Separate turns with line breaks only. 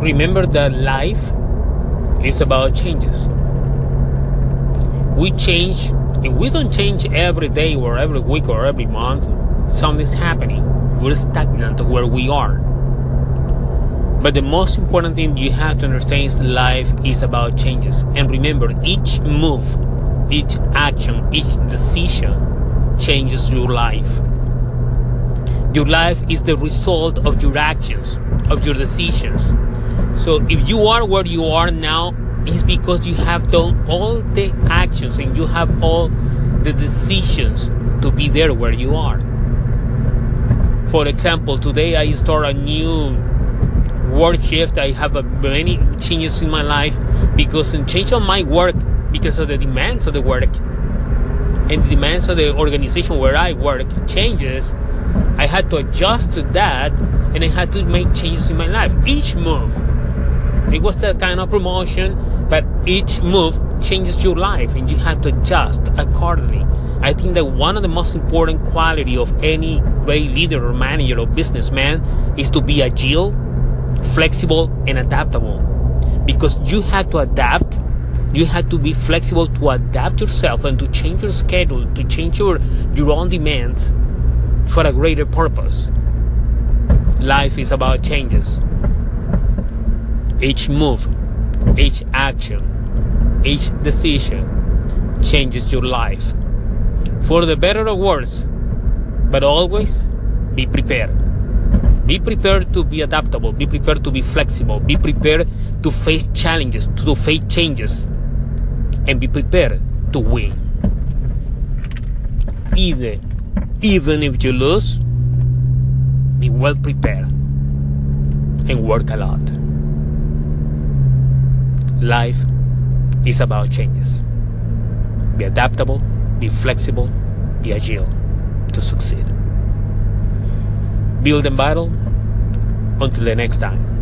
remember that life is about changes. We change, if we don't change every day or every week or every month, something's happening. We're stagnant where we are. But the most important thing you have to understand is life is about changes. And remember, each move, each action, each decision changes your life. Your life is the result of your actions, of your decisions. So if you are where you are now, it's because you have done all the actions and you have all the decisions to be there where you are. For example, today I start a new work shift. I have many changes in my life because in change of my work because of the demands of the work and the demands of the organization where I work changes. I had to adjust to that and I had to make changes in my life. Each move, it was a kind of promotion, but each move changes your life and you have to adjust accordingly. I think that one of the most important quality of any great leader or manager or businessman is to be agile flexible and adaptable. Because you have to adapt you have to be flexible to adapt yourself and to change your schedule to change your your own demands for a greater purpose. Life is about changes each move each action each decision changes your life for the better or worse but always be prepared be prepared to be adaptable. Be prepared to be flexible. Be prepared to face challenges, to face changes, and be prepared to win. Either, even if you lose, be well prepared and work a lot. Life is about changes. Be adaptable, be flexible, be agile to succeed build and battle. Until the next time.